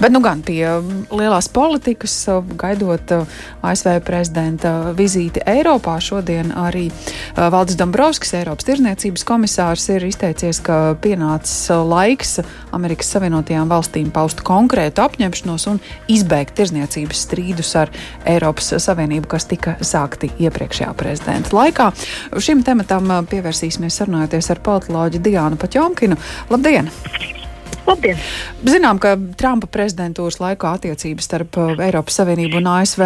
Bet nu gan pie lielās politikas, gaidot ASV prezidenta vizīti Eiropā, šodien arī Valdis Dombrovskis, Eiropas tirzniecības komisārs, ir izteicies, ka pienācis laiks Amerikas Savienotajām valstīm paust konkrētu apņemšanos un izbeigt tirzniecības strīdus ar Eiropas Savienību, kas tika sākti iepriekšējā prezidenta laikā. Šim tematam pievērsīsimies sarunājoties ar politoloģi Diānu Paķomkinu. Labdien! Labdien! Zinām, ka Trumpa prezidentūras laikā attiecības starp uh, Eiropas Savienību un ASV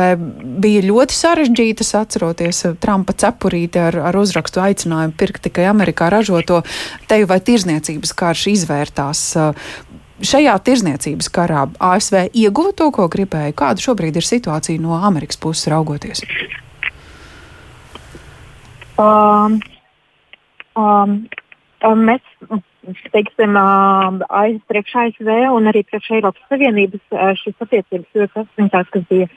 bija ļoti sarežģītas. Atceroties uh, Trumpa cepurīti ar, ar uzrakstu aicinājumu pirkt tikai Amerikā ražoto teju vai tirzniecības karš izvērtās. Uh, šajā tirzniecības karā ASV ieguva to, ko gribēja. Kāda šobrīd ir situācija no Amerikas puses raugoties? Um, um, um, mēs teiksim, aiz, priekš ASV un arī priekš Eiropas Savienības šīs attiecības ļoti saspringtās, kas bija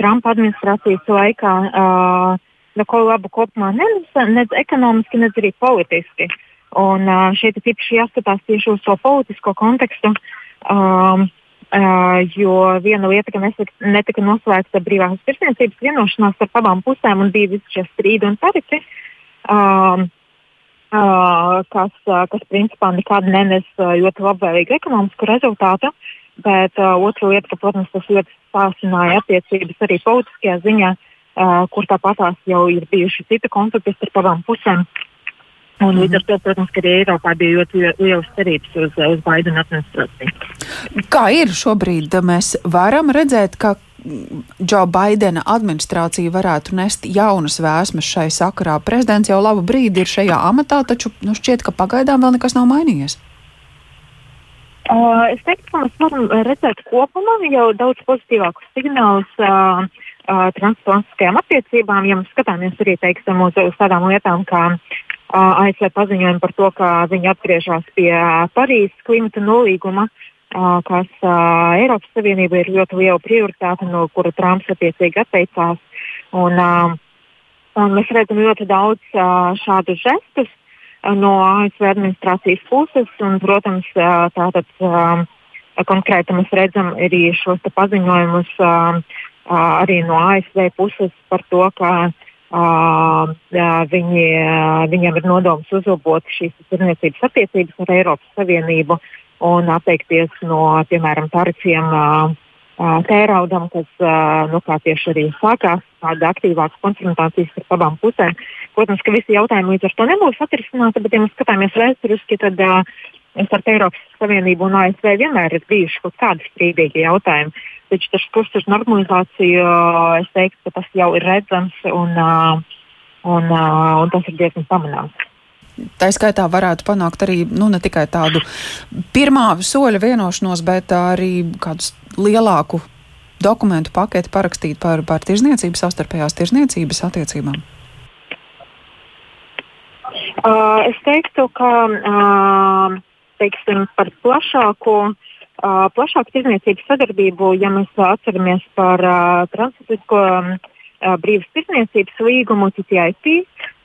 Trumpa administrācijas laikā, neko labu kopumā nedz, nedz ekonomiski, nedz arī politiski. Un šeit ir īpaši jāskatās tieši uz to politisko kontekstu. Um, Uh, jo viena lieta, ka netika, netika noslēgta brīvās tirsniecības vienošanās ar abām pusēm un bija visi šie strīdi un tarifi. Um, kas, kas principā nekad nenes ļoti labvēlīgu ekonomisku rezultātu. Bet uh, otra lieta, ka, protams, tas ļoti sāsināja attiecības arī politiskajā ziņā, uh, kur tāpatās jau ir bijuši citi konflikti starp abām pusēm. Un mm -hmm. līdz ar to, protams, arī Eiropā bija ļoti liels cerības uz, uz Baidena administrāciju. Kā ir šobrīd? Mēs varam redzēt, ka Džo Baidena administrācija varētu nest jaunas vēsmas šai sakarā. Prezidents jau labu brīdi ir šajā amatā, taču nu, šķiet, ka pagaidām vēl nekas nav mainījies. Uh, es teiktu, ka mēs varam redzēt kopumā jau daudz pozitīvākus signālus uh, uh, transatlantiskajām attiecībām. Ja mēs skatāmies arī teiksim, uz, uz tādām lietām, kā uh, ASV paziņojumu par to, ka viņi atgriežas pie Parīzes klimata nolīguma, uh, kas Eiropas Savienība ir ļoti liela prioritāte, no kura Trumps attiecīgi atteicās. Un, un mēs redzam ļoti daudz šādu žestus no ASV administrācijas puses, un, protams, tātad konkrēti mēs redzam arī šos paziņojumus arī no ASV puses par to, ka Uh, viņi, uh, viņiem ir nodoms uzlabot šīs tirniecības attiecības ar Eiropas Savienību un atteikties no, piemēram, tarifiem tēraudam, kas nu, tieši arī sākās tāda aktīvāka konfrontācijas ar abām pusēm. Protams, ka visi jautājumi līdz ar to nebūs atrisināti, bet, ja mēs skatāmies vēsturiski, tad starp Eiropas Savienību un ASV vienmēr ir bijuši kaut kādi strīdīgi jautājumi. Taču tas kurs normalizācija, es teiktu, ka tas jau ir redzams un, un, uh, un tas ir diezgan pamanāms tā skaitā varētu panākt arī nu, ne tikai tādu pirmā soļa vienošanos, bet arī kādus lielāku dokumentu paketi parakstīt par, par tirzniecības, savstarpējās tirzniecības attiecībām? Uh, es teiktu, ka uh, teiksim, par plašāku, uh, plašāku tirzniecības sadarbību, ja mēs atceramies par uh, transatlantisko uh, brīvas tirzniecības līgumu, TTIP,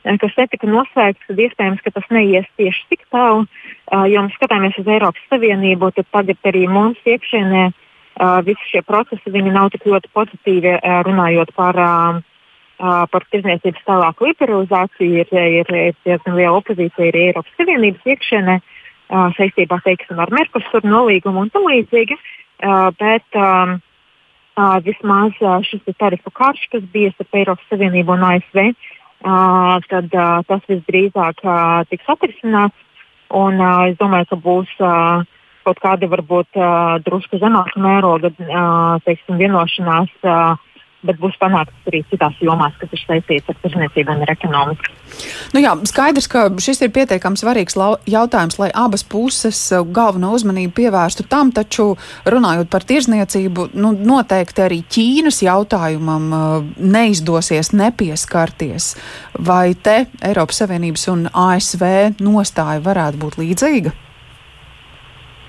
kas netika noslēgts, tad iespējams, ka tas neies tieši tik tālu. Uh, jo mēs skatāmies uz Eiropas Savienību, tad tagad arī mums iekšienē uh, visi šie procesi nav tik ļoti pozitīvi uh, runājot par, par tirdzniecības tālāku liberalizāciju. Ir, ir, ir diezgan liela opozīcija arī Eiropas Savienības iekšienē saistībā teiksim, ar Merkusuru nolīgumu un tam līdzīgi. Bet um, vismaz šis tarifu karš, kas bija starp Eiropas Savienību un ASV, tad tas visdrīzāk tiks atrisināts. Un, es domāju, ka būs kaut kāda varbūt drusku zemāka mēroga teiksim, vienošanās bet būs panāktas arī citās jomās, kas ir saistītas ar tirzniecību un ar ekonomiku. Nu jā, skaidrs, ka šis ir pietiekami svarīgs jautājums, lai abas puses uh, galveno uzmanību pievērstu tam, taču runājot par tirzniecību, nu, noteikti arī Ķīnas jautājumam uh, neizdosies nepieskarties. Vai te Eiropas Savienības un ASV nostāja varētu būt līdzīga?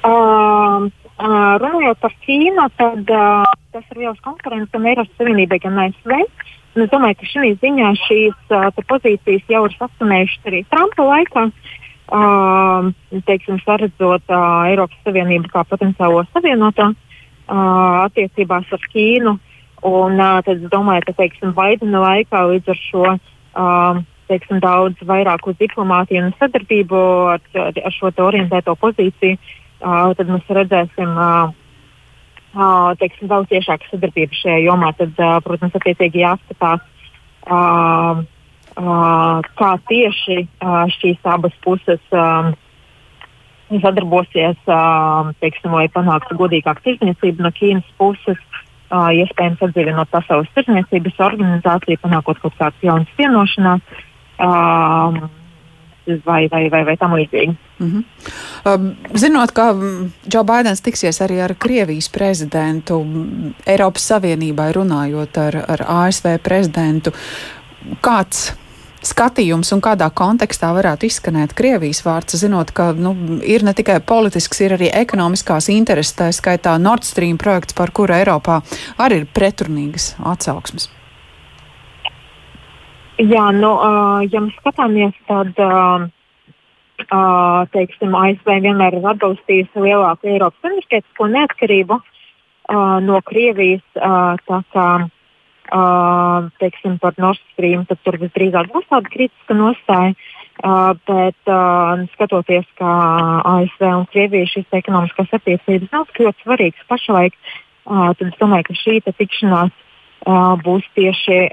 Um, uh, runājot par Ķīnu, tad uh, tas ir liels konkurents gan Eiropas Savienībai, gan ASV. Es domāju, ka šī ziņā šīs uh, pozīcijas jau ir saskanējušas arī Trumpa laikā. Uh, teiksim, saredzot uh, Eiropas Savienību kā potenciālo savienoto. uh, attiecībās ar Ķīnu. Un, uh, tad es domāju, ka teiksim, Baidena laikā līdz ar šo uh, teiksim, daudz vairāk uz diplomātiju un sadarbību ar, ar, šo orientēto pozīciju, uh, tad mēs redzēsim. Uh, teiksim, daudz ciešāka sadarbība šajā jomā, tad, protams, attiecīgi jāskatās, kā tieši šīs abas puses um, sadarbosies, teiksim, lai panāktu godīgāku tirdzniecību no Ķīnas puses. Iespējams, atdzīvinot pasaules tirdzniecības organizāciju, panākot kaut kādas jaunas vienošanās. Uh, vai, vai, vai, vai tam līdzīgi. Mm -hmm. um, zinot, ka Džo Baidens tiksies arī ar Krievijas prezidentu, Eiropas Savienībai runājot ar, ar ASV prezidentu, kāds skatījums un kādā kontekstā varētu izskanēt Krievijas vārds, zinot, ka nu, ir ne tikai politisks, ir arī ekonomiskās intereses, tā skaitā Nord Stream projekts, par kuru Eiropā arī ir pretrunīgas atsauksmes. Jā, nu, uh, ja mēs skatāmies, tad uh, uh, teiksim, ASV vienmēr ir atbalstījusi lielāku Eiropas enerģētisko neatkarību uh, no Krievijas. Uh, tā kā uh, teiksim, par Nord Stream, tur visdrīzāk būs tāda kritiska nostāja. Uh, bet uh, skatoties, kā ASV un Krievija šīs ekonomiskās attiecības nav ļoti svarīgas pašlaik, uh, tad es domāju, ka šī tikšanās uh, būs tieši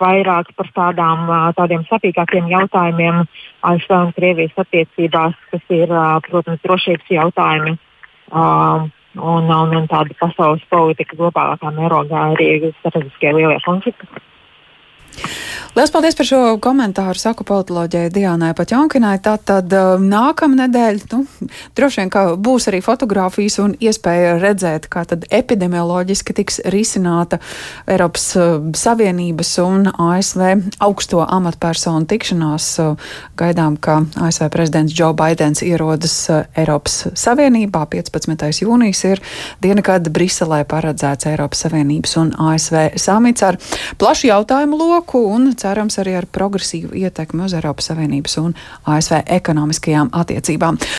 vairāk par tādām, tādiem sapīgākiem jautājumiem ASV un Krievijas attiecībās, kas ir, protams, drošības jautājumi. Un, un, un tāda pasaules politika globālākā mērogā arī strateģiskie lielie konflikti. Lielas paldies par šo komentāru. Saku politoloģijai Diānai Paķonkinai. Tātad um, nākamā nedēļa, nu, droši vien, būs arī fotografijas un iespēja redzēt, kā tad epidemioloģiski tiks risināta Eiropas uh, Savienības un ASV augsto amatpersonu tikšanās. Gaidām, ka ASV prezidents Joe Baidens ierodas uh, Eiropas Savienībā. 15. jūnijas ir diena, kad Briselē paredzēts Eiropas Savienības un ASV samits ar plašu jautājumu loku un cerams arī ar progresīvu ietekmi uz Eiropas Savienības un ASV ekonomiskajām attiecībām.